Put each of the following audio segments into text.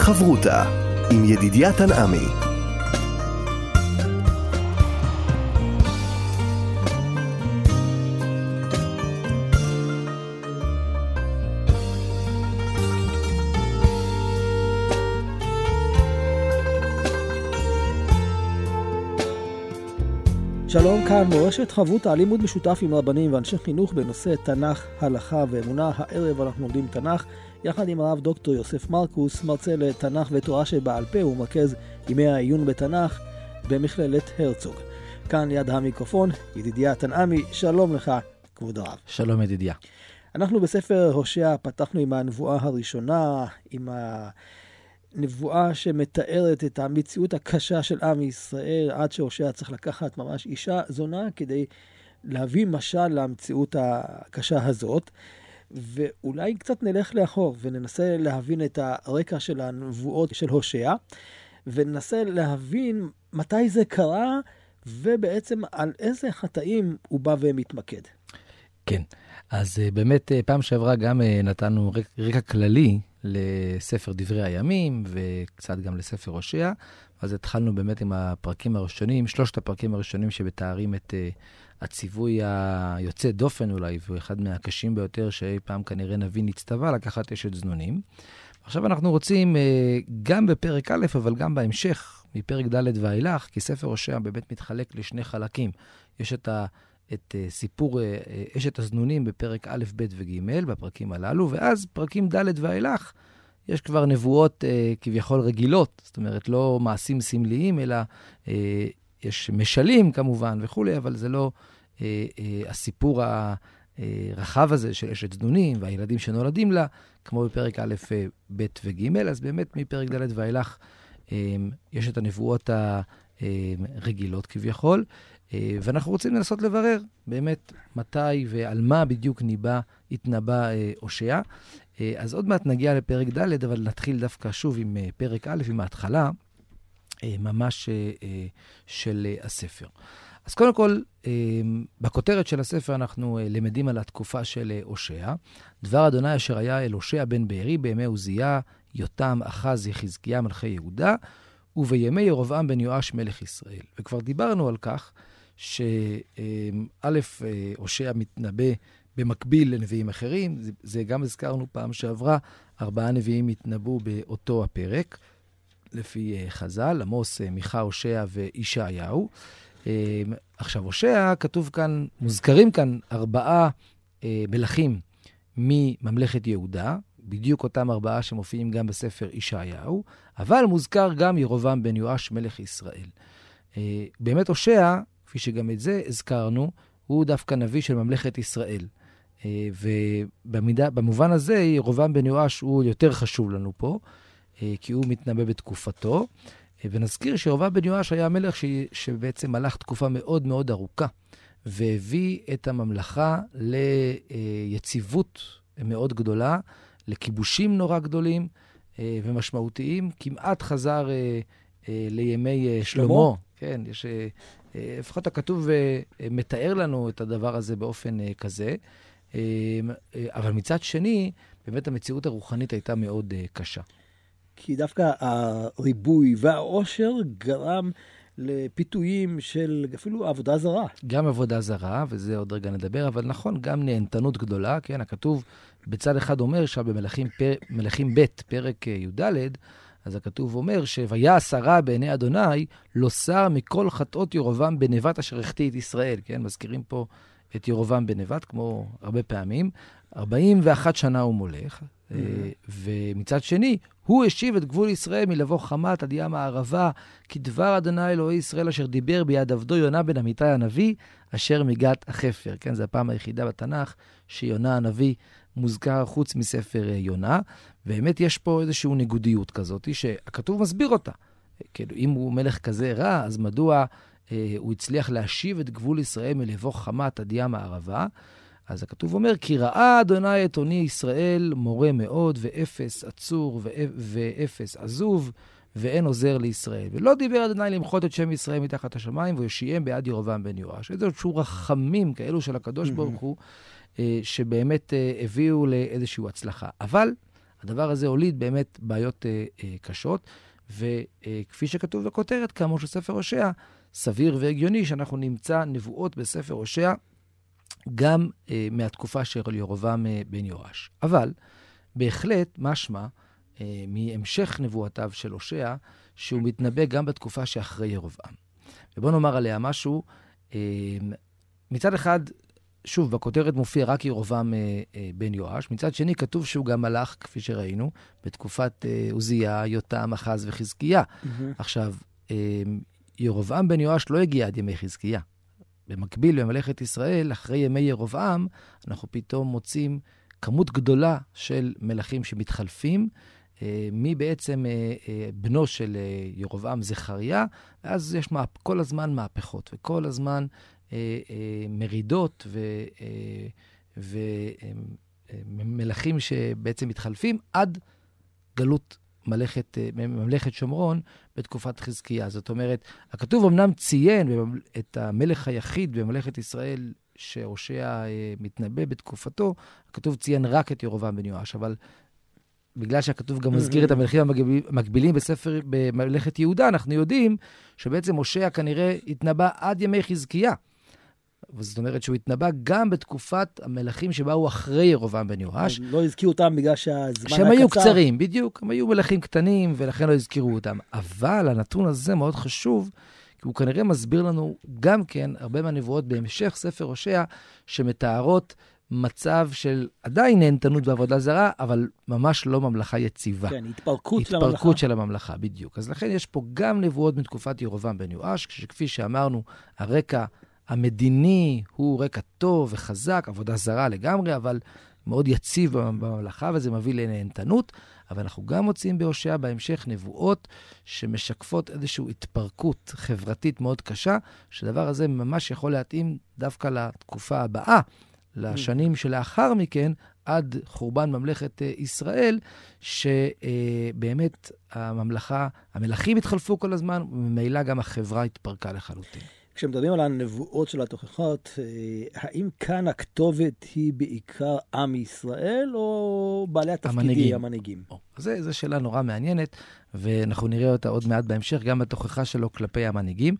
חברותה עם ידידיה תנעמי. שלום, כאן מורשת חברותה, לימוד משותף עם רבנים ואנשי חינוך בנושא תנ"ך, הלכה ואמונה. הערב אנחנו לומדים תנ"ך יחד עם הרב דוקטור יוסף מרקוס, מרצה לתנ"ך ותורה שבעל פה ומרכז ימי העיון בתנ"ך במכללת הרצוג. כאן ליד המיקרופון, ידידיה תנעמי, שלום לך, כבוד הרב. שלום ידידיה. אנחנו בספר הושע פתחנו עם הנבואה הראשונה, עם ה... נבואה שמתארת את המציאות הקשה של עם ישראל, עד שהושע צריך לקחת ממש אישה זונה כדי להביא משל למציאות הקשה הזאת. ואולי קצת נלך לאחור וננסה להבין את הרקע של הנבואות של הושע, וננסה להבין מתי זה קרה, ובעצם על איזה חטאים הוא בא ומתמקד. כן, אז אה, באמת אה, פעם שעברה גם אה, נתנו רקע כללי לספר דברי הימים וקצת גם לספר הושע. אז התחלנו באמת עם הפרקים הראשונים, שלושת הפרקים הראשונים שמתארים את uh, הציווי היוצא דופן אולי, והוא אחד מהקשים ביותר שאי פעם כנראה נביא נצטווה, לקחת אשת זנונים. עכשיו אנחנו רוצים, uh, גם בפרק א', אבל גם בהמשך, מפרק ד' ואילך, כי ספר הושע באמת מתחלק לשני חלקים. יש את ה... את uh, סיפור uh, אשת הזנונים בפרק א', ב' וג', בפרקים הללו, ואז פרקים ד' ואילך, יש כבר נבואות uh, כביכול רגילות, זאת אומרת, לא מעשים סמליים, אלא uh, יש משלים כמובן וכולי, אבל זה לא uh, uh, הסיפור הרחב הזה של אשת זנונים והילדים שנולדים לה, כמו בפרק א', ב' וג', אז באמת מפרק ד' ואילך יש את הנבואות הרגילות כביכול. אה, ואנחנו רוצים לנסות לברר באמת מתי ועל מה בדיוק ניבא, התנבא אה, הושע. אה, אז עוד מעט נגיע לפרק ד', אבל נתחיל דווקא שוב עם פרק א', עם ההתחלה ממש של הספר. אז קודם כל, בכותרת של הספר אנחנו למדים על התקופה של הושע. דבר אדוני אשר היה אל הושע בן בארי בימי עוזיה, יותם, אחז, יחזקיה, מלכי יהודה, ובימי ירבעם בן יואש מלך ישראל. וכבר דיברנו על כך שא', אה, הושע מתנבא במקביל לנביאים אחרים, זה גם הזכרנו פעם שעברה, ארבעה נביאים התנבאו באותו הפרק, לפי אה, חז"ל, עמוס, אה, מיכה, הושע וישעיהו. עכשיו, הושע, כתוב כאן, מוזכרים כאן ארבעה מלכים מממלכת יהודה, בדיוק אותם ארבעה שמופיעים גם בספר ישעיהו, אבל מוזכר גם ירובעם בן יואש מלך ישראל. באמת הושע כפי שגם את זה הזכרנו, הוא דווקא נביא של ממלכת ישראל. אה, ובמובן הזה, ירובעם בן יואש הוא יותר חשוב לנו פה, אה, כי הוא מתנבא בתקופתו. אה, ונזכיר שירובעם בן יואש היה המלך ש... שבעצם הלך תקופה מאוד מאוד ארוכה, והביא את הממלכה ליציבות מאוד גדולה, לכיבושים נורא גדולים ומשמעותיים. כמעט חזר לימי שלמה. כן, יש לפחות הכתוב אה, מתאר לנו את הדבר הזה באופן אה, כזה. אבל מצד שני, באמת המציאות הרוחנית הייתה מאוד קשה. כי דווקא הריבוי והעושר גרם לפיתויים של אפילו עבודה זרה. גם עבודה זרה, וזה עוד רגע נדבר, אבל נכון, גם נהנתנות גדולה, כן, הכתוב בצד אחד אומר שם במלכים ב', פרק י"ד, אז הכתוב אומר שויעש הרע בעיני אדוני, לא שר מכל חטאות ירובעם בנבט אשר החטיא את ישראל. כן, מזכירים פה את ירובעם בנבט, כמו הרבה פעמים. 41 שנה הוא מולך, mm-hmm. ומצד שני, הוא השיב את גבול ישראל מלבוא חמת עד ים הערבה, כי דבר אדוני אלוהי ישראל אשר דיבר ביד עבדו יונה בן אמיתי הנביא, אשר מגת החפר. כן, זו הפעם היחידה בתנ"ך שיונה הנביא מוזכר חוץ מספר אה, יונה. באמת יש פה איזושהי ניגודיות כזאת, שהכתוב מסביר אותה. כאילו, אם הוא מלך כזה רע, אז מדוע אה, הוא הצליח להשיב את גבול ישראל מלבוא חמת עד ים הערבה? אז הכתוב אומר, כי ראה אדוני את עוני ישראל מורה מאוד, ואפס עצור, ואפס עזוב, ואין עוזר לישראל. ולא דיבר אדוני למחות את שם ישראל מתחת השמיים, ויושיעם בעד ירבעם בן יואש. איזה שהוא רחמים כאלו של הקדוש ברוך הוא, שבאמת אה, הביאו לאיזושהי הצלחה. אבל הדבר הזה הוליד באמת בעיות קשות, וכפי שכתוב בכותרת, כאמור של ספר הושע, סביר והגיוני שאנחנו נמצא נבואות בספר הושע גם אה, מהתקופה של ירובעם אה, בן יואש. אבל בהחלט משמע אה, מהמשך נבואתיו של הושע, שהוא מתנבא גם בתקופה שאחרי ירובעם. ובואו נאמר עליה משהו. אה, מצד אחד, שוב, בכותרת מופיע רק ירובעם אה, אה, בן יואש. מצד שני, כתוב שהוא גם מלך, כפי שראינו, בתקופת אה, עוזיה, יותם, אחז וחזקיה. Mm-hmm. עכשיו, אה, ירובעם בן יואש לא הגיע עד ימי חזקיה. במקביל, בממלכת ישראל, אחרי ימי ירובעם, אנחנו פתאום מוצאים כמות גדולה של מלכים שמתחלפים, מי בעצם בנו של ירובעם זכריה, ואז יש מה, כל הזמן מהפכות, וכל הזמן מרידות ומלכים שבעצם מתחלפים עד גלות ממלכת, ממלכת שומרון בתקופת חזקיה. זאת אומרת, הכתוב אמנם ציין את המלך היחיד בממלכת ישראל שהושע אה, מתנבא בתקופתו, הכתוב ציין רק את ירובעם בן יואש, אבל בגלל שהכתוב גם מזכיר את המלכים המקבילים בספר, בממלכת יהודה, אנחנו יודעים שבעצם הושע כנראה התנבא עד ימי חזקיה. זאת אומרת שהוא התנבא גם בתקופת המלכים שבאו אחרי ירובעם בן יואש. לא הזכירו אותם בגלל שהזמן היה קצר. שהם היו קצרים, בדיוק. הם היו מלכים קטנים, ולכן לא הזכירו אותם. אבל הנתון הזה מאוד חשוב, כי הוא כנראה מסביר לנו גם כן הרבה מהנבואות בהמשך ספר הושע, שמתארות מצב של עדיין נהנתנות בעבודה זרה, אבל ממש לא ממלכה יציבה. כן, התפרקות, של הממלכה. התפרקות של הממלכה, בדיוק. אז לכן יש פה גם נבואות מתקופת ירובעם בן יואש, כשכפי שאמרנו, הרקע המדיני הוא רקע טוב וחזק, עבודה זרה לגמרי, אבל מאוד יציב בממלכה, וזה מביא לנהנתנות. אבל אנחנו גם מוצאים בהושע בהמשך נבואות שמשקפות איזושהי התפרקות חברתית מאוד קשה, שהדבר הזה ממש יכול להתאים דווקא לתקופה הבאה, לשנים שלאחר מכן, עד חורבן ממלכת אה, ישראל, שבאמת הממלכה, המלכים התחלפו כל הזמן, וממילא גם החברה התפרקה לחלוטין. כשמדברים על הנבואות של התוכחות, אה, האם כאן הכתובת היא בעיקר עם ישראל, או בעלי התפקידים, המנהיגים? המנהיגים. זו שאלה נורא מעניינת, ואנחנו נראה אותה עוד מעט בהמשך, גם בתוכחה שלו כלפי המנהיגים.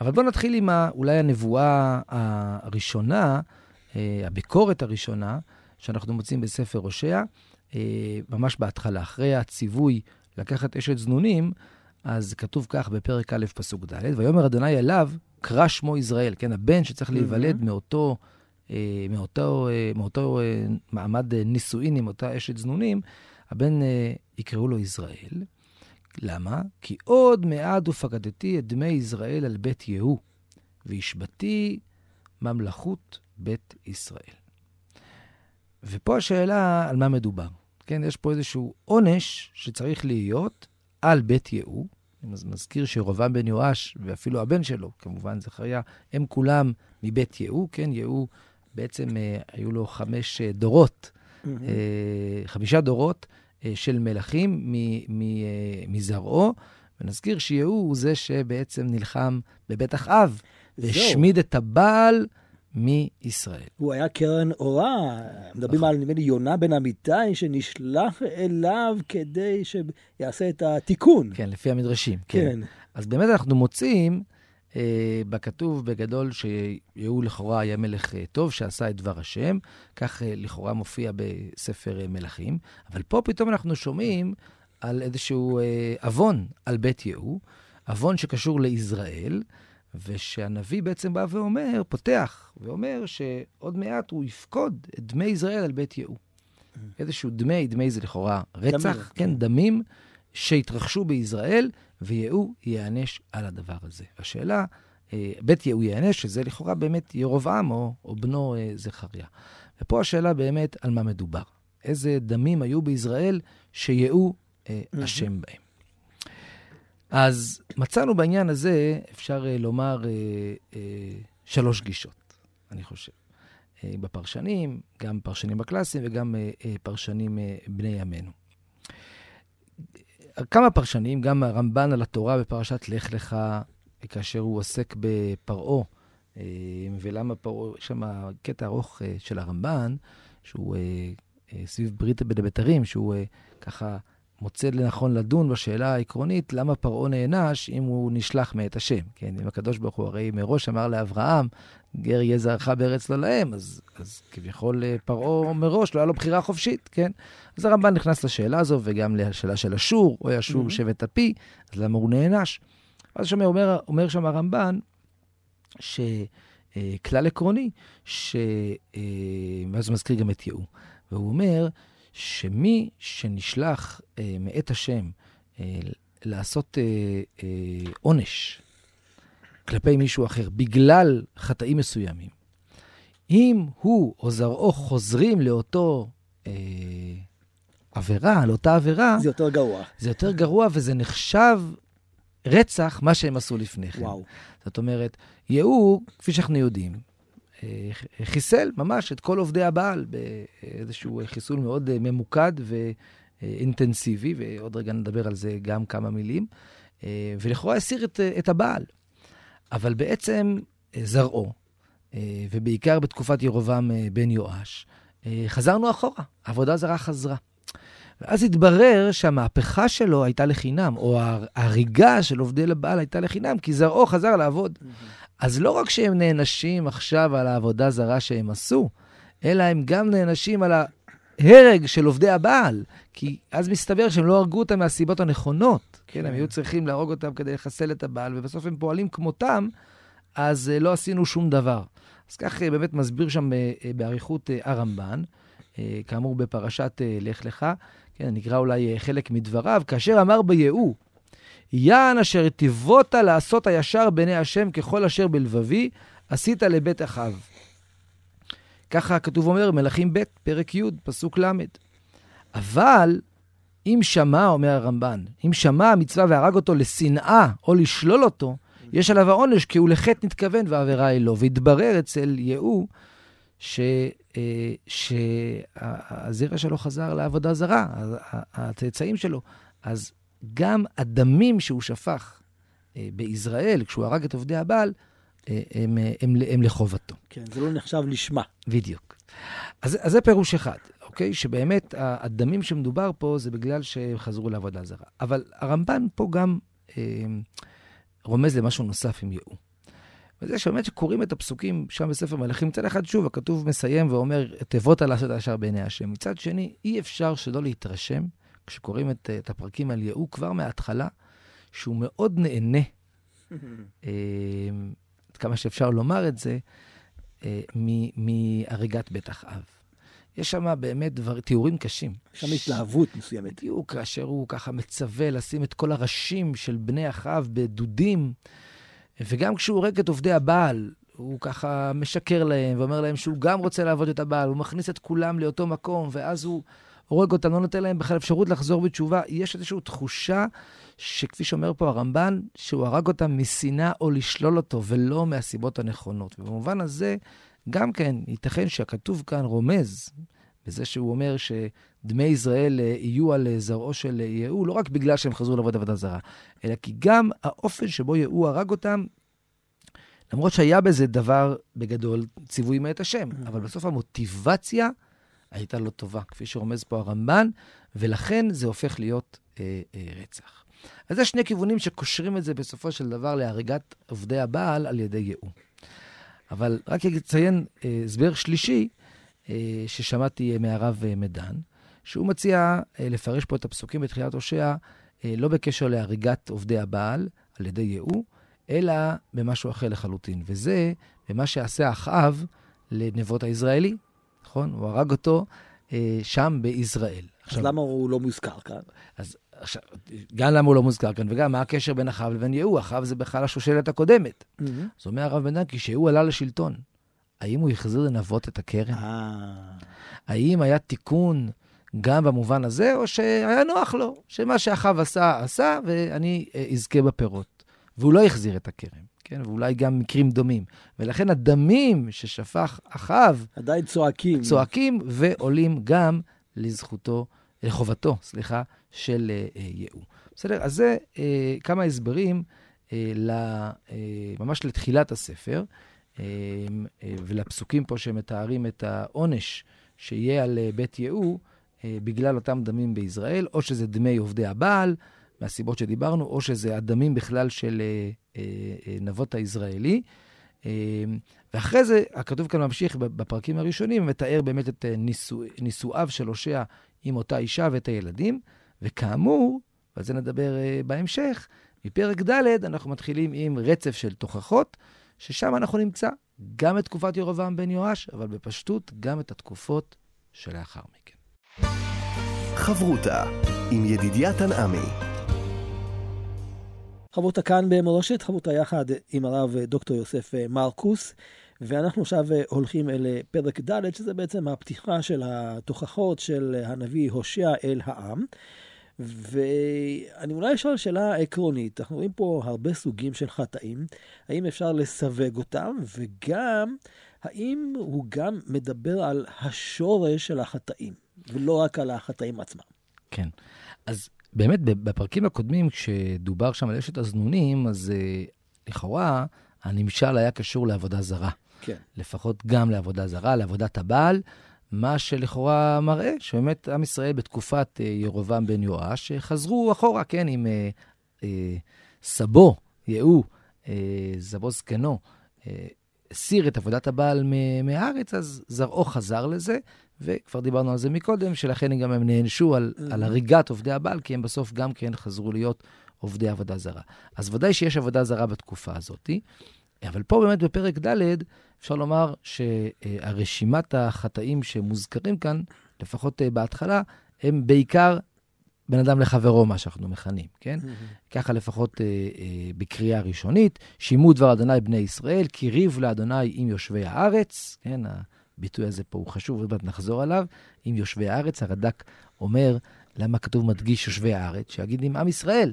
אבל בואו נתחיל עם אולי הנבואה הראשונה, אה, הביקורת הראשונה, שאנחנו מוצאים בספר הושע, אה, ממש בהתחלה, אחרי הציווי לקחת אשת זנונים, אז כתוב כך בפרק א', פסוק ד', ויאמר אדוני אליו, קרא שמו ישראל, כן, הבן שצריך להיוולד מאותו, אה, מאותו, אה, מאותו אה, מעמד נישואין עם אותה אשת זנונים, הבן יקראו לו ישראל. למה? כי עוד מעט ופקדתי את דמי ישראל על בית יהוא, והשבתי ממלכות בית ישראל. ופה השאלה על מה מדובר. כן, יש פה איזשהו עונש שצריך להיות על בית יהוא, אני מזכיר שרובעם בן יואש, ואפילו הבן שלו, כמובן זכריה, הם כולם מבית יהוא, כן? יהוא, בעצם אה, היו לו חמש אה, דורות. אה, חמישה דורות של מלכים מזרעו, ונזכיר שיהוא הוא זה שבעצם נלחם בבית אחאב, והשמיד את הבעל. מישראל. הוא היה קרן אורה, מדברים נכון. על נדמה לי יונה בן אמיתי שנשלח אליו כדי שיעשה את התיקון. כן, לפי המדרשים, כן. כן. אז באמת אנחנו מוצאים אה, בכתוב בגדול שיהוא לכאורה היה מלך אה, טוב שעשה את דבר השם, כך אה, לכאורה מופיע בספר אה, מלכים, אבל פה פתאום אנחנו שומעים על איזשהו אה, עוון על בית יהוא, עוון שקשור לישראל. ושהנביא בעצם בא ואומר, פותח, ואומר שעוד מעט הוא יפקוד את דמי ישראל על בית יהוא. איזשהו דמי, דמי זה לכאורה רצח, דמים. כן, דמים שהתרחשו בישראל, ויהוא ייענש על הדבר הזה. השאלה, אה, בית יהוא ייענש, שזה לכאורה באמת ירובעם או, או בנו אה, זכריה. ופה השאלה באמת על מה מדובר. איזה דמים היו בישראל שיהוא אה, אשם בהם. אז מצאנו בעניין הזה, אפשר uh, לומר, uh, uh, שלוש גישות, אני חושב. בפרשנים, גם פרשנים בקלאסיים וגם פרשנים בני ימינו. כמה פרשנים, גם הרמב"ן על התורה בפרשת לך לך, כאשר הוא עוסק בפרעה, ולמה פרעה, יש שם קטע ארוך של הרמב"ן, שהוא סביב ברית בדבתרים, שהוא ככה מוצא לנכון לדון בשאלה העקרונית, למה פרעה נענש אם הוא נשלח מאת השם, כן? אם הקדוש ברוך הוא הרי מראש אמר לאברהם, גר יהיה זרעך בארץ לא להם, אז, אז כביכול פרעה מראש לא היה לו בחירה חופשית, כן? אז הרמב"ן נכנס לשאלה הזו, וגם לשאלה של אשור, או אשור mm-hmm. שבט אפי, אז למה הוא נענש? אז שם אומר, אומר שם הרמב"ן, שכלל עקרוני, ש... ואז הוא מזכיר גם את יהוא, והוא אומר, שמי שנשלח אה, מאת השם אה, לעשות אה, אה, עונש כלפי מישהו אחר בגלל חטאים מסוימים, אם הוא או זרעו חוזרים לאותו אה, עבירה, לאותה עבירה... זה יותר גרוע. זה יותר גרוע וזה נחשב רצח, מה שהם עשו לפני כן. וואו. זאת אומרת, יהוא, כפי שאנחנו יודעים, חיסל ממש את כל עובדי הבעל באיזשהו חיסול מאוד אה, ממוקד ואינטנסיבי, ועוד רגע נדבר על זה גם כמה מילים, אה, ולכאורה הסיר את, את הבעל. אבל בעצם זרעו, ובעיקר בתקופת ירובעם בן יואש, חזרנו אחורה, העבודה זרה חזרה. ואז התברר שהמהפכה שלו הייתה לחינם, או ההריגה של עובדי לבעל הייתה לחינם, כי זרעו חזר לעבוד. Mm-hmm. אז לא רק שהם נענשים עכשיו על העבודה זרה שהם עשו, אלא הם גם נענשים על ההרג של עובדי הבעל, כי אז מסתבר שהם לא הרגו אותם מהסיבות הנכונות. כן, הם היו צריכים להרוג אותם כדי לחסל את הבעל, ובסוף הם פועלים כמותם, אז uh, לא עשינו שום דבר. אז כך uh, באמת מסביר שם uh, באריכות הרמב"ן, כאמור בפרשת לך לך, כן, נקרא אולי חלק מדבריו, כאשר אמר ביהוא, יען אשר טיבות לעשות הישר בעיני השם ככל אשר בלבבי, עשית לבית אחיו. ככה הכתוב אומר, מלכים ב', פרק י', פסוק ל'. אבל אם שמע, אומר הרמב"ן, אם שמע המצווה והרג אותו לשנאה או לשלול אותו, יש עליו העונש כי הוא לחטא נתכוון והעבירה היא לא. והתברר אצל יהוא אה, שהזרע שלו חזר לעבודה זרה, הצאצאים שלו. אז גם הדמים שהוא שפך אה, בישראל, כשהוא הרג את עובדי הבעל, אה, הם, הם, הם, הם לחובתו. כן, זה לא נחשב לשמה. בדיוק. אז, אז זה פירוש אחד, אוקיי? שבאמת הדמים שמדובר פה זה בגלל שהם חזרו לעבודה זרה. אבל הרמב"ן פה גם אה, רומז למשהו נוסף עם יהוא. וזה שבאמת שקוראים את הפסוקים שם בספר מלכים, מצד אחד, שוב, הכתוב מסיים ואומר, תיבות על לעשות הישר בעיני השם. מצד שני, אי אפשר שלא להתרשם כשקוראים את, את הפרקים על יהוא כבר מההתחלה, שהוא מאוד נהנה, אה, עד כמה שאפשר לומר את זה, אה, מהריגת בית אחאב. יש שם באמת דבר, תיאורים קשים. יש שם התלהבות מסוימת. בדיוק, כאשר הוא ככה מצווה לשים את כל הראשים של בני אחאב בדודים, וגם כשהוא הורג את עובדי הבעל, הוא ככה משקר להם ואומר להם שהוא גם רוצה לעבוד את הבעל, הוא מכניס את כולם לאותו מקום, ואז הוא הורג אותם, לא נותן להם בכלל אפשרות לחזור בתשובה. יש איזושהי תחושה שכפי שאומר פה הרמב"ן, שהוא הרג אותם משנאה או לשלול אותו, ולא מהסיבות הנכונות. ובמובן הזה, גם כן, ייתכן שהכתוב כאן רומז בזה שהוא אומר שדמי ישראל אה, יהיו על אה, זרעו של אה, יהוא, לא רק בגלל שהם חזרו לעבוד עבודה זרה, אלא כי גם האופן שבו יהוא הרג אותם, למרות שהיה בזה דבר בגדול, ציווי מאת השם, mm-hmm. אבל בסוף המוטיבציה הייתה לא טובה, כפי שרומז פה הרמב"ן, ולכן זה הופך להיות אה, אה, רצח. אז זה שני כיוונים שקושרים את זה בסופו של דבר להריגת עובדי הבעל על ידי יהוא. אבל רק אציין אה, הסבר שלישי אה, ששמעתי מהרב אה, מדן, שהוא מציע אה, לפרש פה את הפסוקים בתחילת הושע, אה, לא בקשר להריגת עובדי הבעל על ידי יהוא, אלא במשהו אחר לחלוטין, וזה במה שעשה אחאב לנבות הישראלי, נכון? הוא הרג אותו אה, שם בישראל. אז עכשיו, למה הוא לא מוזכר כאן? אז עכשיו, גם למה הוא לא מוזכר כאן, וגם מה הקשר בין אחאב לבין יהוא? אחאב זה בכלל השושלת הקודמת. Mm-hmm. אז אומר הרב בן דן, כשיהוא עלה לשלטון, האם הוא החזיר לנבות את הכרם? אה. האם היה תיקון גם במובן הזה, או שהיה נוח לו, שמה שאחאב עשה, עשה, ואני אה, אזכה בפירות. והוא לא החזיר את הכרם. כן? ואולי גם מקרים דומים. ולכן הדמים ששפך אחאב... עדיין צועקים. צועקים ועולים גם לזכותו, לחובתו, סליחה, של אה, אה, יהוא. בסדר? אז זה אה, כמה הסברים אה, ל, אה, ממש לתחילת הספר, אה, אה, ולפסוקים פה שמתארים את העונש שיהיה על בית יהוא בגלל אותם דמים בישראל, או שזה דמי עובדי הבעל, מהסיבות שדיברנו, או שזה הדמים בכלל של נבות הישראלי. ואחרי זה, הכתוב כאן ממשיך בפרקים הראשונים, מתאר באמת את נישוא, נישואיו של הושע עם אותה אישה ואת הילדים, וכאמור, ועל זה נדבר בהמשך, מפרק ד' אנחנו מתחילים עם רצף של תוכחות, ששם אנחנו נמצא גם את תקופת ירבעם בן יואש, אבל בפשטות גם את התקופות שלאחר מכן. חברותה עם ידידיה תנעמי. חברותה כאן במורשת, חברותה יחד עם הרב דוקטור יוסף מרקוס, ואנחנו עכשיו הולכים אל פרק ד', שזה בעצם הפתיחה של התוכחות של הנביא הושע אל העם. ואני אולי אשאל שאלה עקרונית, אנחנו רואים פה הרבה סוגים של חטאים, האם אפשר לסווג אותם, וגם, האם הוא גם מדבר על השורש של החטאים, ולא רק על החטאים עצמם? כן. אז באמת, בפרקים הקודמים, כשדובר שם על אשת הזנונים, אז uh, לכאורה הנמשל היה קשור לעבודה זרה. כן. לפחות גם לעבודה זרה, לעבודת הבעל. מה שלכאורה מראה שבאמת עם ישראל בתקופת אה, ירובעם בן יואש חזרו אחורה, כן, עם אה, אה, סבו, יהוא, אה, סבו זקנו, אה, הסיר את עבודת הבעל מהארץ, אז זרעו חזר לזה, וכבר דיברנו על זה מקודם, שלכן גם הם נענשו על, mm-hmm. על הריגת עובדי הבעל, כי הם בסוף גם כן חזרו להיות עובדי עבודה זרה. אז ודאי שיש עבודה זרה בתקופה הזאת, אבל פה באמת בפרק ד' אפשר לומר שהרשימת החטאים שמוזכרים כאן, לפחות אה, בהתחלה, הם בעיקר בין אדם לחברו, מה שאנחנו מכנים, כן? Mm-hmm. ככה לפחות אה, אה, בקריאה ראשונית, שימו דבר אדוני בני ישראל, כי ריב לאדוני עם יושבי הארץ, כן? הביטוי הזה פה הוא חשוב, עוד מעט נחזור עליו, עם יושבי הארץ. הרד"ק אומר, למה כתוב מדגיש יושבי הארץ? שיגיד עם עם ישראל.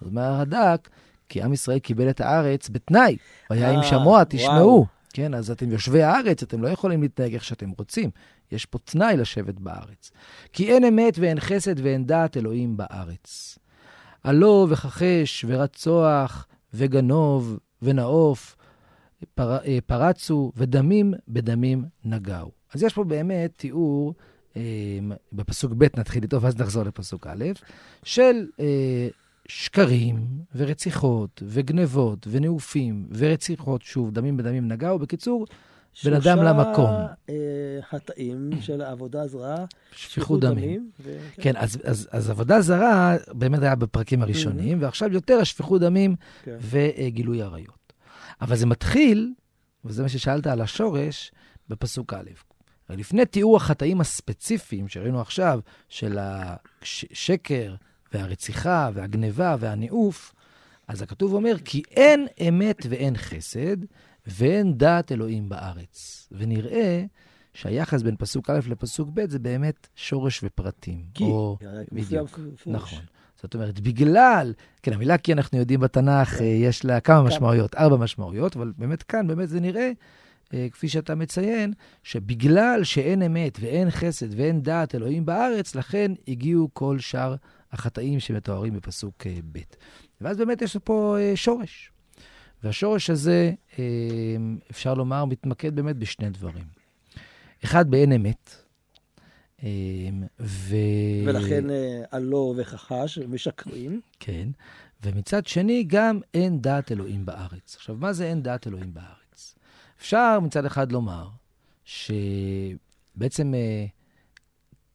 אז אומר הרד"ק, כי עם ישראל קיבל את הארץ בתנאי, והיה עם שמוע, תשמעו. כן, אז אתם יושבי הארץ, אתם לא יכולים להתנהג איך שאתם רוצים. יש פה תנאי לשבת בארץ. כי אין אמת ואין חסד ואין דעת אלוהים בארץ. עלו וכחש ורצוח וגנוב ונאוף פר, אה, פרצו ודמים בדמים נגעו. אז יש פה באמת תיאור, אה, בפסוק ב' נתחיל איתו ואז נחזור לפסוק א', של אה, שקרים ורציחות וגנבות ונאופים ורציחות, שוב, דמים בדמים נגעו. בקיצור, בן אדם למקום. שלושה אה, חטאים של עבודה זרה, שפיכות דמים. דמים ו... כן, כן אז, אז, אז עבודה זרה באמת היה בפרקים הראשונים, ועכשיו יותר השפיכות דמים כן. וגילוי עריות. אבל זה מתחיל, וזה מה ששאלת על השורש, בפסוק א'. לפני תיאור החטאים הספציפיים שראינו עכשיו, של השקר, והרציחה והגניבה והניאוף, אז הכתוב אומר, כי אין אמת ואין חסד, ואין דעת אלוהים בארץ. ונראה שהיחס בין פסוק א' לפסוק ב' זה באמת שורש ופרטים. כי, או... בדיוק, נכון. זאת אומרת, בגלל, כן, המילה כי אנחנו יודעים בתנ"ך, כן. יש לה כמה משמעויות, ארבע משמעויות, אבל באמת כאן, באמת זה נראה, כפי שאתה מציין, שבגלל שאין אמת ואין חסד ואין דעת אלוהים בארץ, לכן הגיעו כל שאר החטאים שמתוארים בפסוק אה, ב'. ואז באמת יש פה אה, שורש. והשורש הזה, אה, אפשר לומר, מתמקד באמת בשני דברים. אחד, באין אמת. ו... ולכן עלו וכחש, משקרים. כן. ומצד שני, גם אין דעת אלוהים בארץ. עכשיו, מה זה אין דעת אלוהים בארץ? אפשר מצד אחד לומר שבעצם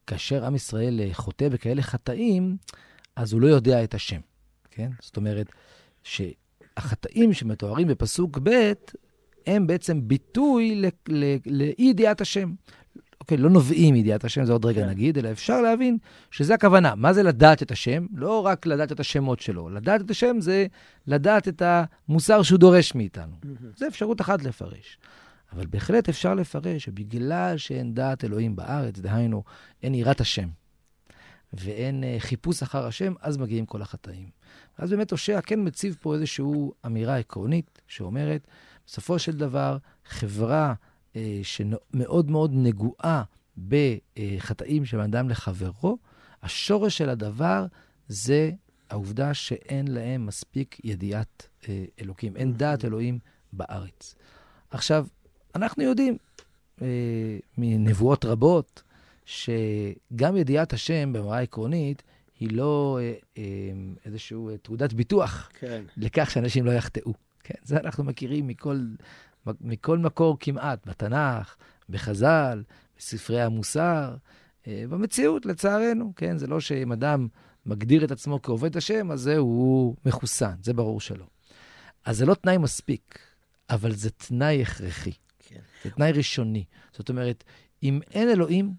כאשר עם ישראל אה, חוטא בכאלה חטאים, אז הוא לא יודע את השם, כן? זאת אומרת, שהחטאים שמתוארים בפסוק ב', הם בעצם ביטוי לאי-ידיעת השם. אוקיי, לא נובעים מידיעת השם, זה עוד רגע כן. נגיד, אלא אפשר להבין שזה הכוונה. מה זה לדעת את השם? לא רק לדעת את השמות שלו. לדעת את השם זה לדעת את המוסר שהוא דורש מאיתנו. זו אפשרות אחת לפרש. אבל בהחלט אפשר לפרש שבגלל שאין דעת אלוהים בארץ, דהיינו, אין יראת השם, ואין uh, חיפוש אחר השם, אז מגיעים כל החטאים. אז באמת הושע כן מציב פה איזושהי אמירה עקרונית שאומרת, בסופו של דבר, חברה שמאוד מאוד נגועה בחטאים של אדם לחברו, השורש של הדבר זה העובדה שאין להם מספיק ידיעת uh, אלוקים, אין דעת אלוהים בארץ. עכשיו, אנחנו יודעים אה, מנבואות רבות שגם ידיעת השם ברמה העקרונית, היא לא אה, אה, איזושהי אה, תעודת ביטוח כן. לכך שאנשים לא יחטאו. כן, זה אנחנו מכירים מכל, מכל מקור כמעט, בתנ"ך, בחז"ל, בספרי המוסר, אה, במציאות, לצערנו, כן? זה לא שאם אדם מגדיר את עצמו כעובד השם, אז זהו, הוא מחוסן, זה ברור שלא. אז זה לא תנאי מספיק, אבל זה תנאי הכרחי. כן. זה תנאי ראשוני. זאת אומרת, אם אין אלוהים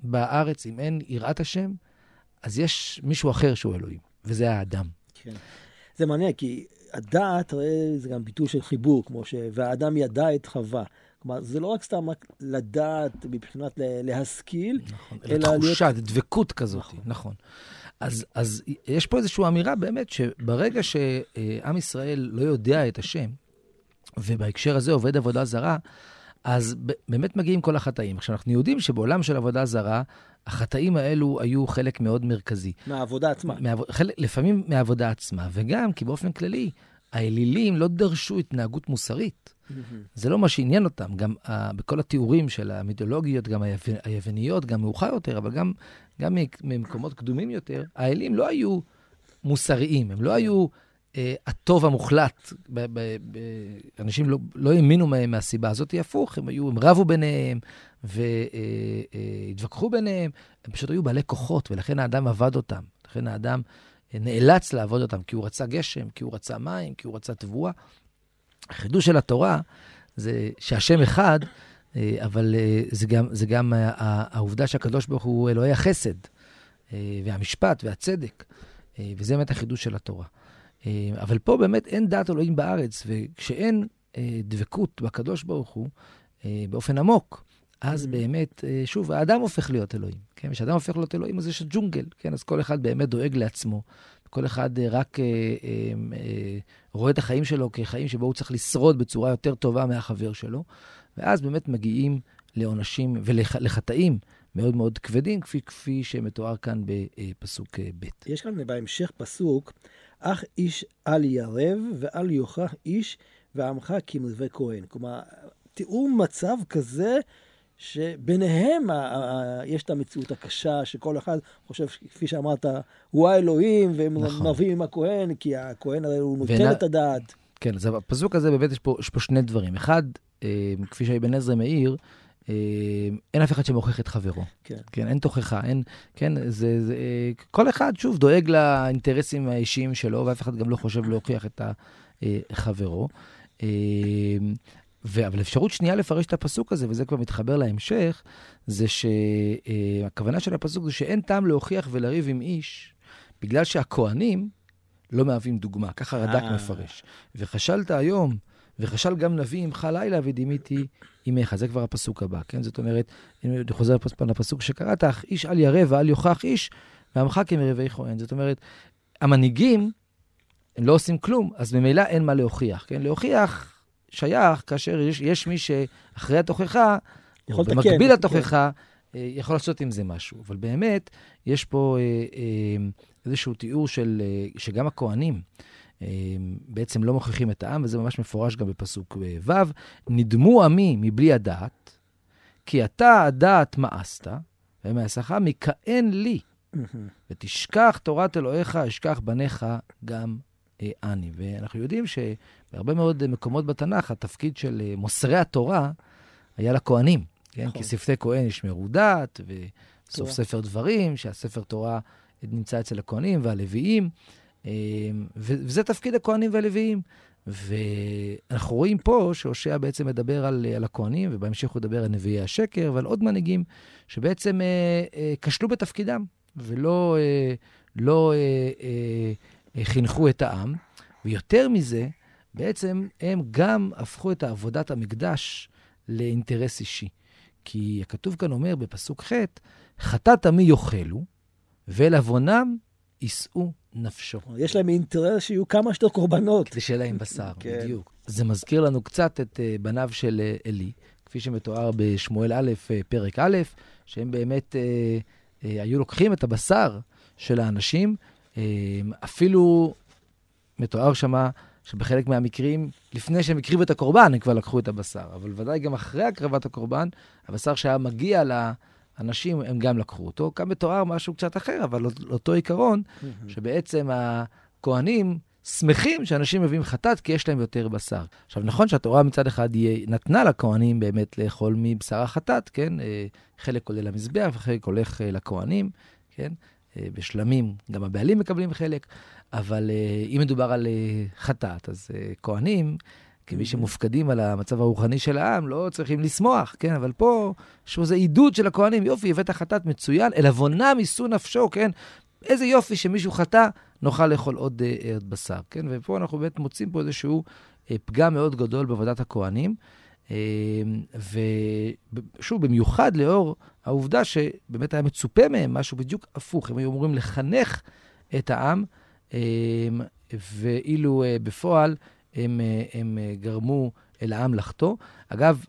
בארץ, אם אין יראת השם, אז יש מישהו אחר שהוא אלוהים, וזה האדם. כן. זה מעניין, כי הדעת, זה גם ביטוי של חיבור, כמו ש... והאדם ידע את חווה. כלומר, זה לא רק סתם רק לדעת מבחינת להשכיל, נכון, אלא תחושה, להיות... דבקות כזאת, נכון. נכון. אז, אז יש פה איזושהי אמירה באמת, שברגע שעם ישראל לא יודע את השם, ובהקשר הזה עובד עבודה זרה, אז באמת מגיעים כל החטאים. עכשיו, אנחנו יודעים שבעולם של עבודה זרה, החטאים האלו היו חלק מאוד מרכזי. מהעבודה עצמה. מעב... חלק, לפעמים מהעבודה עצמה, וגם כי באופן כללי, האלילים לא דרשו התנהגות מוסרית. זה לא מה שעניין אותם. גם uh, בכל התיאורים של המיתולוגיות, גם היו... היווניות, גם מאוחר יותר, אבל גם, גם ממקומות קדומים יותר, האלים לא היו מוסריים, הם לא היו הטוב המוחלט. אנשים לא, לא האמינו מהם מהסיבה הזאת, הפוך, הם היו, הם רבו ביניהם והתווכחו uh, uh, ביניהם, הם פשוט היו בעלי כוחות, ולכן האדם עבד אותם. לכן האדם נאלץ לעבוד אותם, כי הוא רצה גשם, כי הוא רצה מים, כי הוא רצה תבואה. החידוש של התורה זה שהשם אחד, אה, אבל אה, זה גם, זה גם העובדה שהקדוש ברוך הוא אלוהי החסד, אה, והמשפט והצדק, וזה באמת החידוש של התורה. אבל פה באמת אין דעת אלוהים בארץ, וכשאין דבקות בקדוש ברוך הוא באופן עמוק, אז mm-hmm. באמת, שוב, האדם הופך להיות אלוהים. כן? כשאדם הופך להיות אלוהים, אז יש ג'ונגל, כן? אז כל אחד באמת דואג לעצמו. כל אחד אה, רק אה, אה, אה, רואה את החיים שלו כחיים שבו הוא צריך לשרוד בצורה יותר טובה מהחבר שלו, ואז באמת מגיעים לעונשים ולחטאים מאוד מאוד כבדים, כפי, כפי שמתואר כאן בפסוק אה, ב'. יש כאן בהמשך פסוק, אך איש אל ירב ואל יוכח איש ועמך כמלווה כהן. כלומר, תיאור מצב כזה שביניהם יש את המציאות הקשה, שכל אחד חושב, כפי שאמרת, הוא האלוהים, והם נכון. מרבים עם הכהן, כי הכהן הרי הוא נותן ונה... את הדעת. כן, אז בפסוק הזה באמת יש פה, יש פה שני דברים. אחד, אה, כפי שאבן עזרא מעיר, אה, אין אף אחד שמוכיח את חברו. כן. כן, אין תוכחה, אין, כן, זה, זה, אה, כל אחד, שוב, דואג לאינטרסים האישיים שלו, ואף אחד גם לא חושב להוכיח את חברו. אה, ו... אבל אפשרות שנייה לפרש את הפסוק הזה, וזה כבר מתחבר להמשך, זה שהכוונה אה, של הפסוק זה שאין טעם להוכיח ולריב עם איש, בגלל שהכוהנים לא מהווים דוגמה, ככה רד"ק אה. מפרש. וחשלת היום, וחשל גם נביא עמך לילה ודימיתי עמך. זה כבר הפסוק הבא, כן? זאת אומרת, אני חוזר לפסוק שקראת, אך איש אל ירא ואל יוכח איש, ועמך כמרבי כהן. זאת אומרת, המנהיגים, הם לא עושים כלום, אז ממילא אין מה להוכיח, כן? להוכיח שייך כאשר יש, יש מי שאחרי התוכחה, או במקביל לתוכחה, כן. יכול לעשות עם זה משהו. אבל באמת, יש פה אה, אה, איזשהו תיאור של, אה, שגם הכוהנים בעצם לא מוכיחים את העם, וזה ממש מפורש גם בפסוק ו', נדמו עמי מבלי הדעת, כי אתה הדעת מאסת, ומעשך מכהן לי, ותשכח תורת אלוהיך, אשכח בניך גם אני. ואנחנו יודעים שבהרבה מאוד מקומות בתנ"ך, התפקיד של אה, מוסרי התורה היה לכהנים, כן? נכון. כי שפתי כהן ישמרו דת, וסוף ספר דברים, שהספר תורה נמצא אצל הכהנים והלוויים, אה, וזה תפקיד הכהנים והלוויים. ואנחנו רואים פה שהושע בעצם מדבר על, על הכהנים, ובהמשך הוא מדבר על נביאי השקר ועל עוד מנהיגים שבעצם אה, אה, כשלו בתפקידם, ולא אה, לא, אה, אה, חינכו את העם, ויותר מזה, בעצם הם גם הפכו את עבודת המקדש לאינטרס אישי. כי הכתוב כאן אומר בפסוק ח', חטאת עמי יאכלו, ואל עוונם יישאו נפשו. יש להם אינטרס שיהיו כמה שיותר קורבנות. כדי שיהיה להם בשר, כן. בדיוק. זה מזכיר לנו קצת את uh, בניו של uh, עלי, כפי שמתואר בשמואל א', uh, פרק א', שהם באמת uh, uh, היו לוקחים את הבשר של האנשים אמ, אפילו מתואר שמה שבחלק מהמקרים, לפני שהם הקריבו את הקורבן, הם כבר לקחו את הבשר. אבל ודאי גם אחרי הקרבת הקורבן, הבשר שהיה מגיע הנשים, הם גם לקחו אותו. כאן מתואר משהו קצת אחר, אבל אותו עיקרון, שבעצם הכוהנים שמחים שאנשים מביאים חטאת כי יש להם יותר בשר. עכשיו, נכון שהתורה מצד אחד היא נתנה לכוהנים באמת לאכול מבשר החטאת, כן? אה, חלק עולה למזבח וחלק הולך אה, לכוהנים, כן? אה, בשלמים גם הבעלים מקבלים חלק, אבל אם מדובר על חטאת, אז כוהנים, כמי שמופקדים על המצב הרוחני של העם, לא צריכים לשמוח, כן? אבל פה יש איזה עידוד של הכוהנים, יופי, הבאת חטאת מצוין, אל עוונם יישאו נפשו, כן? איזה יופי שמישהו חטא, נוכל לאכול עוד, אה, עוד בשר, כן? ופה אנחנו באמת מוצאים פה איזשהו אה, פגם מאוד גדול בעבודת הכוהנים. אה, ושוב, במיוחד לאור העובדה שבאמת היה מצופה מהם משהו בדיוק הפוך. הם היו אמורים לחנך את העם, ואילו בפועל הם, הם גרמו אל העם לחטוא. אגב,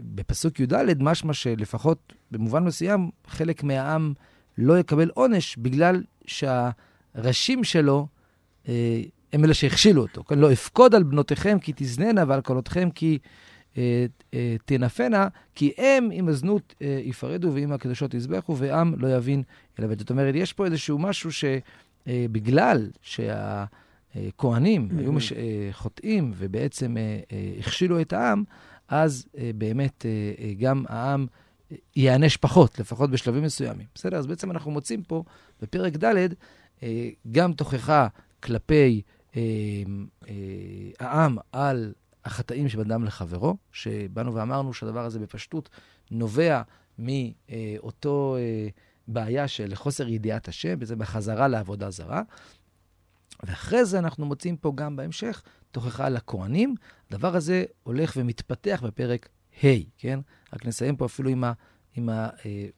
בפסוק י"ד, משמע שלפחות במובן מסוים, חלק מהעם לא יקבל עונש בגלל שהראשים שלו אה, הם אלה שהכשילו אותו. כן, לא אפקוד על בנותיכם כי תזננה ועל קולותיכם כי אה, אה, תנפנה, כי הם עם הזנות אה, יפרדו ועם הקדושות יזבחו, ועם לא יבין אלא בית. זאת אומרת, יש פה איזשהו משהו שבגלל אה, שהכוהנים mm-hmm. היו מש, אה, חוטאים ובעצם אה, אה, הכשילו את העם, אז אה, באמת אה, אה, גם העם... ייענש פחות, לפחות בשלבים מסוימים. בסדר? אז בעצם אנחנו מוצאים פה בפרק ד' אה, גם תוכחה כלפי אה, אה, העם על החטאים של אדם לחברו, שבאנו ואמרנו שהדבר הזה בפשטות נובע מאותו בעיה של חוסר ידיעת השם, וזה בחזרה לעבודה זרה. ואחרי זה אנחנו מוצאים פה גם בהמשך תוכחה לכהנים. הדבר הזה הולך ומתפתח בפרק ה', כן? רק נסיים פה אפילו עם, ה, עם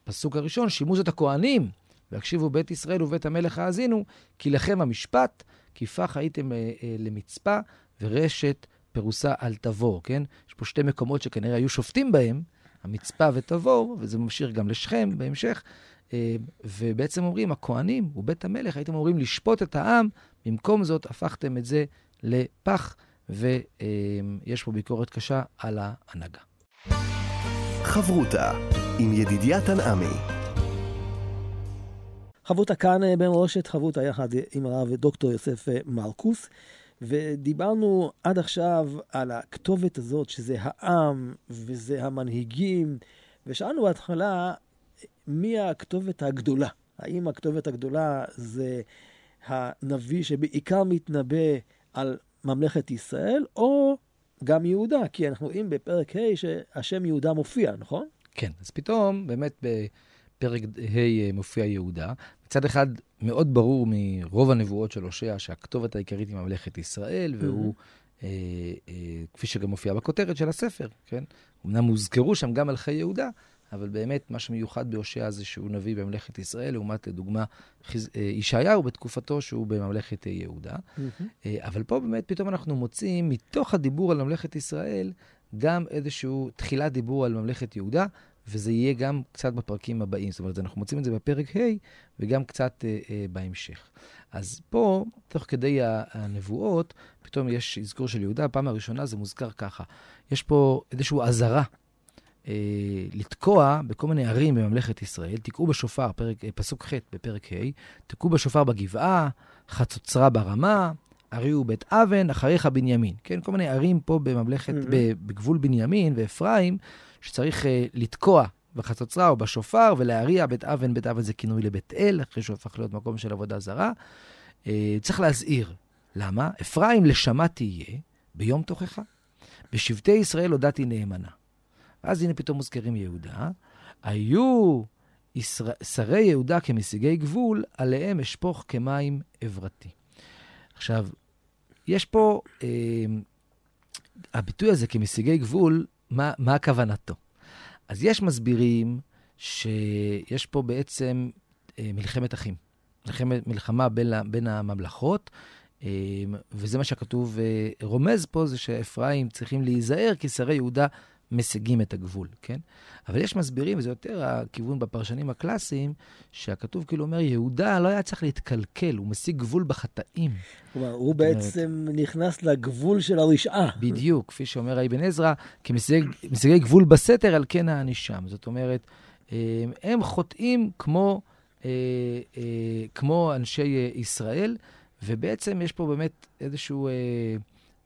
הפסוק הראשון, שימוש את הכהנים, והקשיבו בית ישראל ובית המלך האזינו, כי לכם המשפט, כי פח הייתם אה, אה, למצפה, ורשת פרוסה על תבור, כן? יש פה שתי מקומות שכנראה היו שופטים בהם, המצפה ותבור, וזה ממשיך גם לשכם בהמשך. אה, ובעצם אומרים, הכהנים ובית המלך, הייתם אמורים לשפוט את העם, במקום זאת הפכתם את זה לפח, ויש פה ביקורת קשה על ההנהגה. חברותה עם ידידיה תנעמי. חברותה כאן אה, במורשת חברותה יחד עם הרב דוקטור יוסף אה, מרקוס, ודיברנו עד עכשיו על הכתובת הזאת, שזה העם וזה המנהיגים, ושאלנו בהתחלה, מי הכתובת הגדולה? האם הכתובת הגדולה זה הנביא שבעיקר מתנבא על ממלכת ישראל, או גם יהודה, כי אנחנו רואים בפרק ה' שהשם יהודה מופיע, נכון? כן, אז פתאום באמת בפרק ה' מופיע יהודה. מצד אחד, מאוד ברור מרוב הנבואות של הושע שהכתובת העיקרית היא ממלכת ישראל, והוא, mm-hmm. אה, אה, כפי שגם מופיע בכותרת של הספר, כן? אמנם הוזכרו שם גם מלכי יהודה, אבל באמת מה שמיוחד בהושע זה שהוא נביא בממלכת ישראל, לעומת לדוגמה חיז... אה, ישעיהו בתקופתו שהוא בממלכת אה, יהודה. Mm-hmm. אבל פה באמת פתאום אנחנו מוצאים מתוך הדיבור על ממלכת ישראל גם איזשהו תחילת דיבור על ממלכת יהודה, וזה יהיה גם קצת בפרקים הבאים. זאת אומרת, אנחנו מוצאים את זה בפרק ה' וגם קצת אה, אה, בהמשך. אז פה, תוך כדי הנבואות, פתאום יש אזכור של יהודה. הפעם הראשונה זה מוזכר ככה. יש פה איזושהי אזהרה לתקוע בכל מיני ערים בממלכת ישראל, תקעו בשופר, פרק, אה, פסוק ח' בפרק ה', תקעו בשופר בגבעה, חצוצרה ברמה, הריעו בית אבן, אחריך בנימין. כן, כל מיני ערים פה בממלכת, mm-hmm. בגבול בנימין ואפרים, שצריך uh, לתקוע בחצוצרה או בשופר ולהריע בית אבן, בית אבן זה כינוי לבית אל, אחרי שהוא הפך להיות מקום של עבודה זרה. Uh, צריך להזהיר. למה? אפרים לשמה תהיה ביום תוכחה. בשבטי ישראל הודעתי נאמנה. ואז הנה פתאום מוזכרים יהודה. היו שרי יהודה כמשיגי גבול, עליהם אשפוך כמים עברתי. עכשיו, יש פה, אה, הביטוי הזה כמשיגי גבול, מה, מה כוונתו? אז יש מסבירים שיש פה בעצם אה, מלחמת אחים. מלחמת, מלחמה בין, בין הממלכות, אה, וזה מה שכתוב אה, רומז פה, זה שאפרים צריכים להיזהר, כי שרי יהודה משיגים את הגבול, כן? אבל יש מסבירים, וזה יותר הכיוון בפרשנים הקלאסיים, שהכתוב כאילו אומר, יהודה לא היה צריך להתקלקל, הוא משיג גבול בחטאים. כלומר, הוא בעצם אומרת, נכנס לגבול של הרשעה. בדיוק, כפי שאומר אבן עזרא, כמשיגי גבול בסתר, על כן הענישם. זאת אומרת, הם חוטאים כמו, כמו אנשי ישראל, ובעצם יש פה באמת איזושהי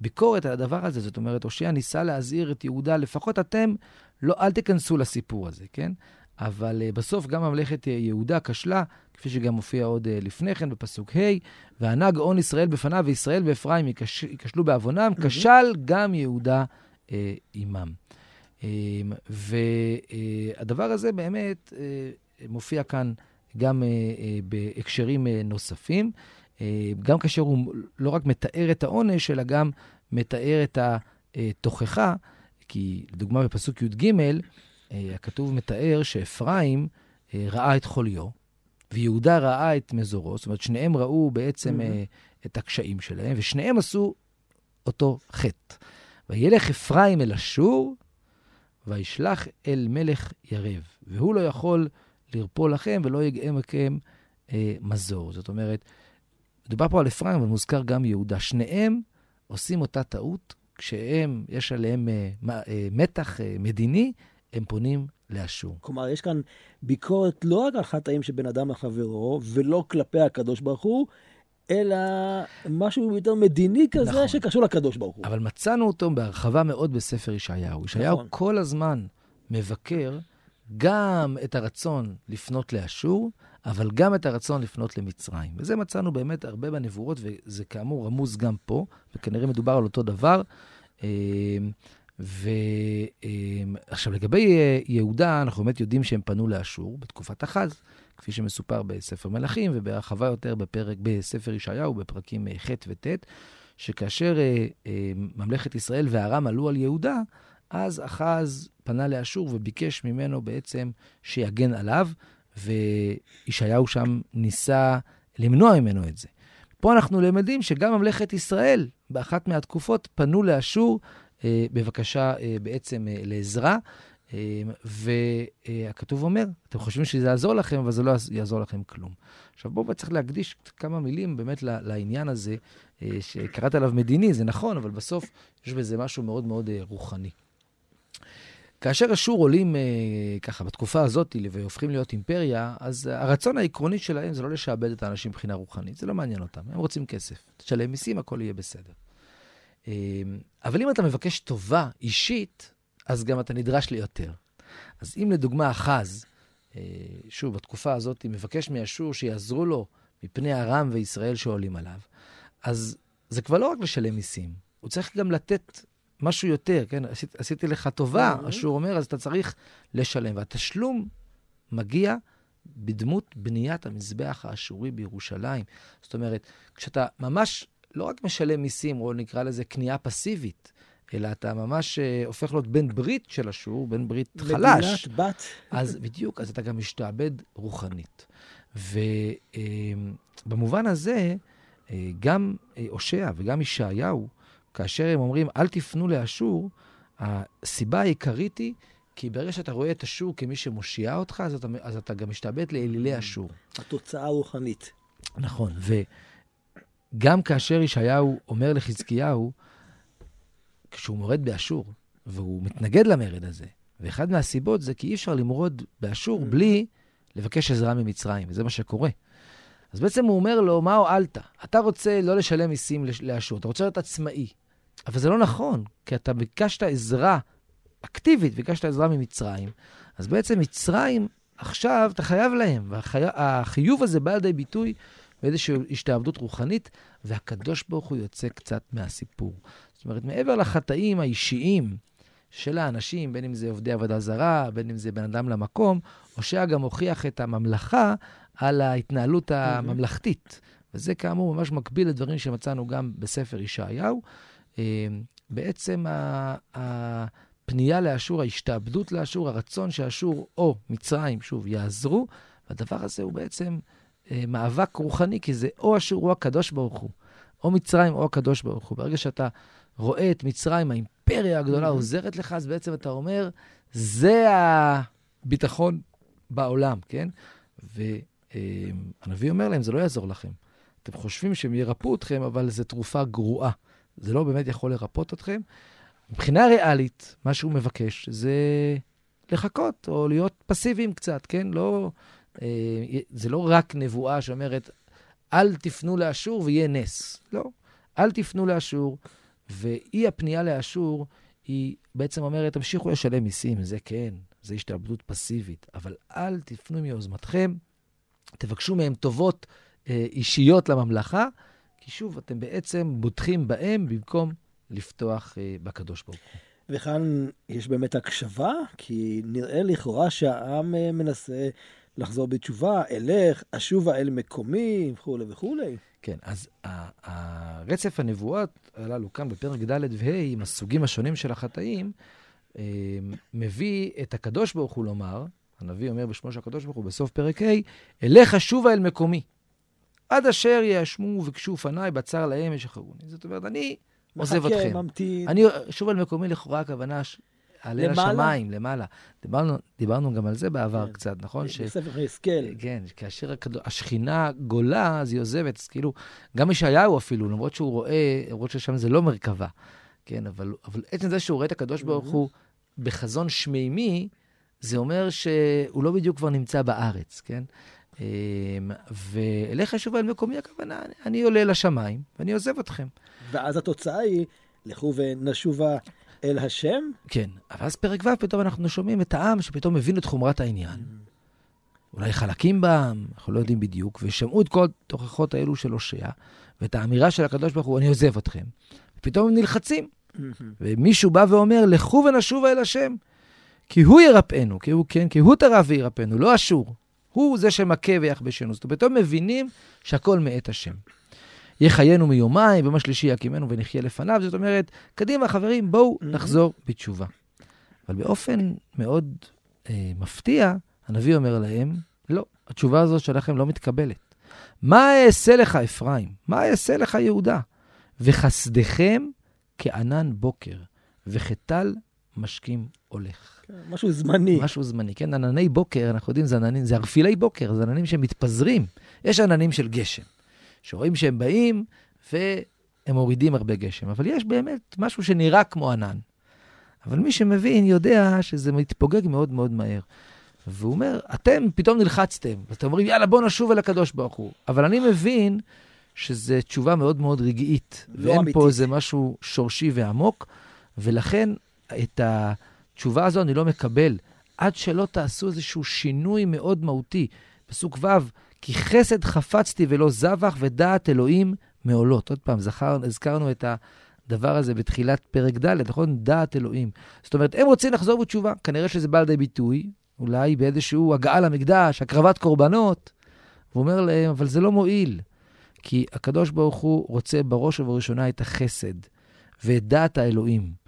ביקורת על הדבר הזה. זאת אומרת, הושע ניסה להזהיר את יהודה, לפחות אתם, לא, אל תיכנסו לסיפור הזה, כן? אבל uh, בסוף גם ממלכת uh, יהודה כשלה, כפי שגם מופיע עוד uh, לפני כן בפסוק ה', והנהג הון ישראל בפניו, וישראל ואפרים ייכשלו בעוונם, mm-hmm. כשל גם יהודה uh, עמם. Uh, והדבר uh, הזה באמת uh, מופיע כאן גם uh, uh, בהקשרים uh, נוספים, גם כאשר הוא לא רק מתאר את העונש, אלא גם מתאר את התוכחה, כי לדוגמה בפסוק י"ג, אה, הכתוב מתאר שאפרים אה, ראה את חוליו, ויהודה ראה את מזורו, זאת אומרת, שניהם ראו בעצם mm-hmm. את הקשיים שלהם, ושניהם עשו אותו חטא. וילך אפרים אל אשור, וישלח אל מלך ירב, והוא לא יכול לרפוא לכם ולא יגאה מכם אה, מזור. זאת אומרת, מדובר פה על אפרים, אבל מוזכר גם יהודה. שניהם עושים אותה טעות כשהם, יש עליהם אה, אה, מתח אה, מדיני, הם פונים לאשור. כלומר, יש כאן ביקורת לא רק על חטאים של בן אדם לחברו, ולא כלפי הקדוש ברוך הוא, אלא משהו יותר מדיני כזה נכון. שקשור לקדוש ברוך הוא. אבל מצאנו אותו בהרחבה מאוד בספר ישעיהו. ישעיהו נכון. כל הזמן מבקר גם את הרצון לפנות לאשור, אבל גם את הרצון לפנות למצרים. וזה מצאנו באמת הרבה בנבואות, וזה כאמור רמוז גם פה, וכנראה מדובר על אותו דבר. אה, ועכשיו, לגבי אה, יהודה, אנחנו באמת יודעים שהם פנו לאשור בתקופת אחז, כפי שמסופר בספר מלכים, ובהרחבה יותר בפרק, בספר ישעיהו, בפרקים אה, ח' וט', שכאשר אה, ממלכת ישראל וארם עלו על יהודה, אז אחז פנה לאשור וביקש ממנו בעצם שיגן עליו, וישעיהו שם ניסה למנוע ממנו את זה. פה אנחנו למדים שגם ממלכת ישראל, באחת מהתקופות, פנו לאשור אה, בבקשה אה, בעצם אה, לעזרה. והכתוב אומר, אתם חושבים שזה יעזור לכם, אבל זה לא יעזור לכם כלום. עכשיו, בואו צריך להקדיש כמה מילים באמת לעניין הזה, שקראת עליו מדיני, זה נכון, אבל בסוף יש בזה משהו מאוד מאוד רוחני. כאשר אשור עולים ככה בתקופה הזאת והופכים להיות אימפריה, אז הרצון העקרוני שלהם זה לא לשעבד את האנשים מבחינה רוחנית, זה לא מעניין אותם, הם רוצים כסף. תשלם מיסים, הכל יהיה בסדר. אמ, אבל אם אתה מבקש טובה אישית, אז גם אתה נדרש ליותר. אז אם לדוגמה אחז, אה, שוב, בתקופה הזאת, מבקש מאשור שיעזרו לו מפני ארם וישראל שעולים עליו, אז זה כבר לא רק לשלם מיסים, הוא צריך גם לתת משהו יותר, כן? עשית, עשיתי לך טובה, mm-hmm. אשור אומר, אז אתה צריך לשלם. והתשלום מגיע בדמות בניית המזבח האשורי בירושלים. זאת אומרת, כשאתה ממש לא רק משלם מיסים, או נקרא לזה קנייה פסיבית, אלא אתה ממש uh, הופך להיות בן ברית של אשור, בן ברית חלש. מדינת בת. אז בדיוק, אז אתה גם משתעבד רוחנית. ובמובן uh, הזה, uh, גם הושע וגם ישעיהו, כאשר הם אומרים, אל תפנו לאשור, הסיבה העיקרית היא, כי ברגע שאתה רואה את אשור כמי שמושיע אותך, אז אתה, אז אתה גם משתעבד לאלילי אשור. התוצאה הרוחנית. נכון, ו... גם כאשר ישעיהו אומר לחזקיהו, כשהוא מורד באשור, והוא מתנגד למרד הזה, ואחד מהסיבות זה כי אי אפשר למרוד באשור mm. בלי לבקש עזרה ממצרים, וזה מה שקורה. אז בעצם הוא אומר לו, מה הועלת? אתה רוצה לא לשלם מיסים לאשור, אתה רוצה להיות עצמאי. אבל זה לא נכון, כי אתה ביקשת עזרה אקטיבית, ביקשת עזרה ממצרים, אז בעצם מצרים, עכשיו אתה חייב להם, והחיוב הזה בא לידי ביטוי ואיזושהי השתעבדות רוחנית, והקדוש ברוך הוא יוצא קצת מהסיפור. זאת אומרת, מעבר לחטאים האישיים של האנשים, בין אם זה עובדי עבודה זרה, בין אם זה בן אדם למקום, הושע גם הוכיח את הממלכה על ההתנהלות הממלכתית. וזה כאמור ממש מקביל לדברים שמצאנו גם בספר ישעיהו. אה, בעצם הפנייה לאשור, ההשתעבדות לאשור, הרצון שאשור או מצרים, שוב, יעזרו, והדבר הזה הוא בעצם אה, מאבק רוחני, כי זה או אשור או הקדוש ברוך הוא, או מצרים או הקדוש ברוך הוא. ברגע שאתה רואה את מצרים, האימפריה הגדולה, mm-hmm. עוזרת לך, אז בעצם אתה אומר, זה הביטחון בעולם, כן? והנביא אומר להם, זה לא יעזור לכם. אתם חושבים שהם ירפאו אתכם, אבל זו תרופה גרועה. זה לא באמת יכול לרפות אתכם. מבחינה ריאלית, מה שהוא מבקש זה לחכות או להיות פסיביים קצת, כן? לא, אה, זה לא רק נבואה שאומרת, אל תפנו לאשור ויהיה נס. לא, אל תפנו לאשור, ואי הפנייה לאשור היא בעצם אומרת, תמשיכו לשלם מיסים, זה כן, זה השתעבדות פסיבית, אבל אל תפנו מיוזמתכם, תבקשו מהם טובות אה, אישיות לממלכה, כי שוב, אתם בעצם בוטחים בהם במקום לפתוח אה, בקדוש ברוך הוא. וכאן יש באמת הקשבה, כי נראה לכאורה שהעם אה, מנסה לחזור בתשובה, אלך, אשובה אל מקומי, וכולי וכולי. כן, אז הרצף הנבואות הללו כאן בפרק ד' וה', עם הסוגים השונים של החטאים, אה, מביא את הקדוש ברוך הוא לומר, הנביא אומר בשמו של הקדוש ברוך הוא בסוף פרק ה', אלך אשובה אל מקומי. עד אשר יאשמו וביקשו פניי, בצר להם ישחרוני. זאת אומרת, אני עוזב אתכם. מחכה, ממתין. אני שוב על מקומי, לכאורה הכוונה ש... עלה למעלה? לשמיים, למעלה. דיברנו, דיברנו גם על זה בעבר כן. קצת, נכון? ש... בספר יחזקאל. כן, כאשר. השכינה גולה, אז היא עוזבת. אז כאילו, גם ישעיהו אפילו, למרות שהוא רואה, למרות ששם זה לא מרכבה, כן, אבל, אבל עצם זה שהוא רואה את הקדוש ברוך הוא בחזון שמימי, זה אומר שהוא לא בדיוק כבר נמצא בארץ, כן? אמ, ואליך שוב אל מקומי, הכוונה, אני- אני עולה לשמיים ואני עוזב אתכם. ואז התוצאה היא, לכו ונשובה אל השם. כן, אבל אז פרק ו', פתאום אנחנו שומעים את העם שפתאום מבין את חומרת העניין. אולי חלקים בעם, אנחנו לא יודעים בדיוק, ושמעו את כל התוכחות האלו של הושע, ואת האמירה של הקדוש ברוך הוא, אני עוזב אתכם. ופתאום הם נלחצים, ומישהו בא ואומר, לכו ונשובה אל השם, כי הוא ירפאנו, כי הוא, כן, כי הוא טרף וירפאנו, לא אשור. הוא זה שמכה ויחבשנו. זאת אומרת, פתאום מבינים שהכל מאת השם. יחיינו מיומיים, ביום השלישי יקימנו ונחיה לפניו. זאת אומרת, קדימה, חברים, בואו נחזור בתשובה. אבל באופן מאוד אה, מפתיע, הנביא אומר להם, לא, התשובה הזאת שלכם לא מתקבלת. מה אעשה לך, אפרים? מה אעשה לך, יהודה? וחסדכם כענן בוקר, וכטל משקים הולך. משהו זמני. משהו זמני, כן? ענני בוקר, אנחנו יודעים, זה עננים, זה ערפילי בוקר, זה עננים שמתפזרים. יש עננים של גשם, שרואים שהם באים והם מורידים הרבה גשם, אבל יש באמת משהו שנראה כמו ענן. אבל מי שמבין יודע שזה מתפוגג מאוד מאוד מהר. והוא אומר, אתם פתאום נלחצתם, ואתם אומרים, יאללה, בוא נשוב אל הקדוש ברוך הוא. אבל אני מבין שזו תשובה מאוד מאוד רגעית, לא ואין אמיתית. פה איזה משהו שורשי ועמוק, ולכן את התשובה הזו אני לא מקבל, עד שלא תעשו איזשהו שינוי מאוד מהותי. פסוק ו', כי חסד חפצתי ולא זבח, ודעת אלוהים מעולות. עוד פעם, זכר, הזכרנו את הדבר הזה בתחילת פרק ד', נכון? דעת אלוהים. זאת אומרת, הם רוצים לחזור בתשובה, כנראה שזה בא לידי ביטוי, אולי באיזשהו הגעה למקדש, הקרבת קורבנות. והוא אומר להם, אבל זה לא מועיל, כי הקדוש ברוך הוא רוצה בראש ובראשונה את החסד ואת דעת האלוהים.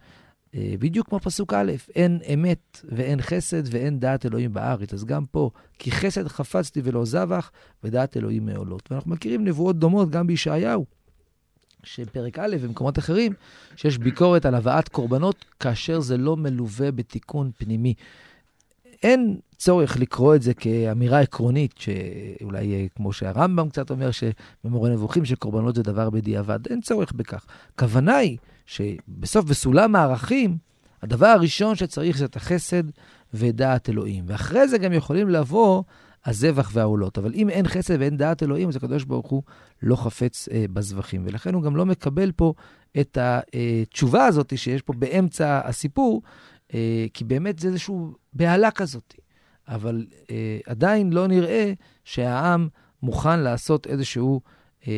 אה, בדיוק כמו פסוק א', אין אמת ואין חסד ואין דעת אלוהים בארץ. אז גם פה, כי חסד חפצתי ולא זבח, ודעת אלוהים מעולות. ואנחנו מכירים נבואות דומות גם בישעיהו, שפרק א' ומקומות אחרים, שיש ביקורת על הבאת קורבנות כאשר זה לא מלווה בתיקון פנימי. אין צורך לקרוא את זה כאמירה עקרונית, שאולי אה, כמו שהרמב"ם קצת אומר, שבמורה נבוכים שקורבנות זה דבר בדיעבד, אין צורך בכך. הכוונה היא שבסוף בסולם הערכים, הדבר הראשון שצריך זה את החסד ודעת אלוהים. ואחרי זה גם יכולים לבוא הזבח והעולות. אבל אם אין חסד ואין דעת אלוהים, אז הקדוש ברוך הוא לא חפץ אה, בזבחים. ולכן הוא גם לא מקבל פה את התשובה הזאת שיש פה באמצע הסיפור, אה, כי באמת זה איזושהי בהלה כזאת. אבל אה, עדיין לא נראה שהעם מוכן לעשות איזשהו, אה,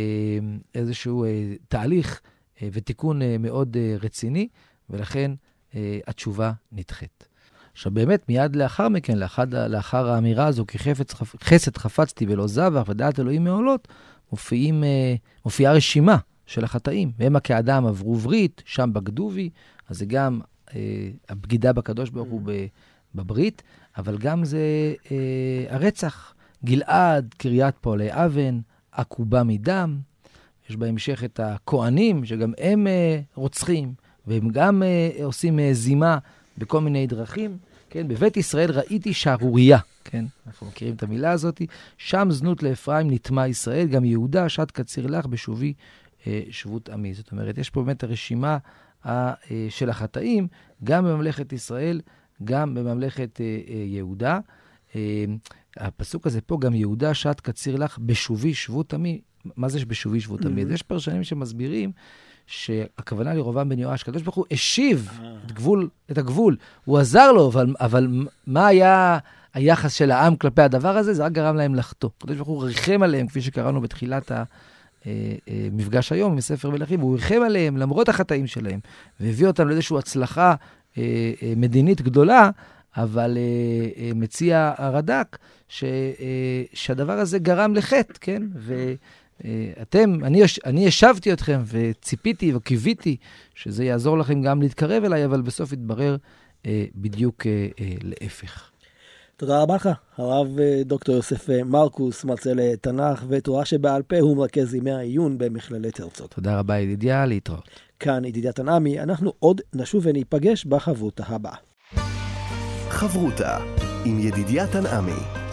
איזשהו אה, תהליך ותיקון אה, מאוד אה, רציני, ולכן אה, התשובה נדחית. עכשיו באמת, מיד לאחר מכן, לאחד, לאחר האמירה הזו, כי חפץ, חפ, חסד חפצתי ולא זבח ודעת אלוהים מעולות, מופיעים, אה, מופיעה רשימה של החטאים. והמה כאדם עברו ברית, שם בגדו בי, אז זה גם אה, הבגידה בקדוש ברוך הוא ב- בברית, אבל גם זה אה, הרצח. גלעד, קריית פועלי אבן, עקובה מדם. יש בהמשך את הכוהנים, שגם הם אה, רוצחים, והם גם אה, עושים אה, זימה בכל מיני דרכים. כן, בבית ישראל ראיתי שערורייה, כן, אנחנו מכירים את המילה הזאת. שם זנות לאפרים נטמע ישראל, גם יהודה שת קציר לך בשובי אה, שבות עמי. זאת אומרת, יש פה באמת הרשימה ה, אה, של החטאים, גם בממלכת ישראל גם בממלכת יהודה. הפסוק הזה פה, גם יהודה שעת קציר לך, בשובי שבות עמי. מה זה בשובי שבות עמי? Mm-hmm. יש פרשנים שמסבירים שהכוונה לרובעם בן יואש, הקדוש ברוך הוא השיב אה. את, גבול, את הגבול, הוא עזר לו, אבל, אבל מה היה היחס של העם כלפי הדבר הזה? זה רק גרם להם לחטוא. הקדוש ברוך הוא ריחם עליהם, כפי שקראנו בתחילת המפגש אה, אה, היום מספר מלכים, הוא ריחם עליהם למרות החטאים שלהם, והביא אותם לאיזושהי הצלחה מדינית גדולה, אבל מציע הרד"ק שהדבר הזה גרם לחטא, כן? ו... אה, אתם, אני, אני השבתי אתכם וציפיתי וקיוויתי שזה יעזור לכם גם להתקרב אליי, אבל בסוף התברר אה, בדיוק אה, אה, להפך. תודה רבה לך, הרב אה, דוקטור יוסף אה, מרקוס, מרצה לתנ"ך ותורה שבעל פה, הוא מרכז ימי העיון במכללת הרצוג. תודה רבה ידידיה, להתראות. כאן ידידיה תנעמי, אנחנו עוד נשוב וניפגש בחברותה הבאה. חברותה עם ידידיה תנעמי.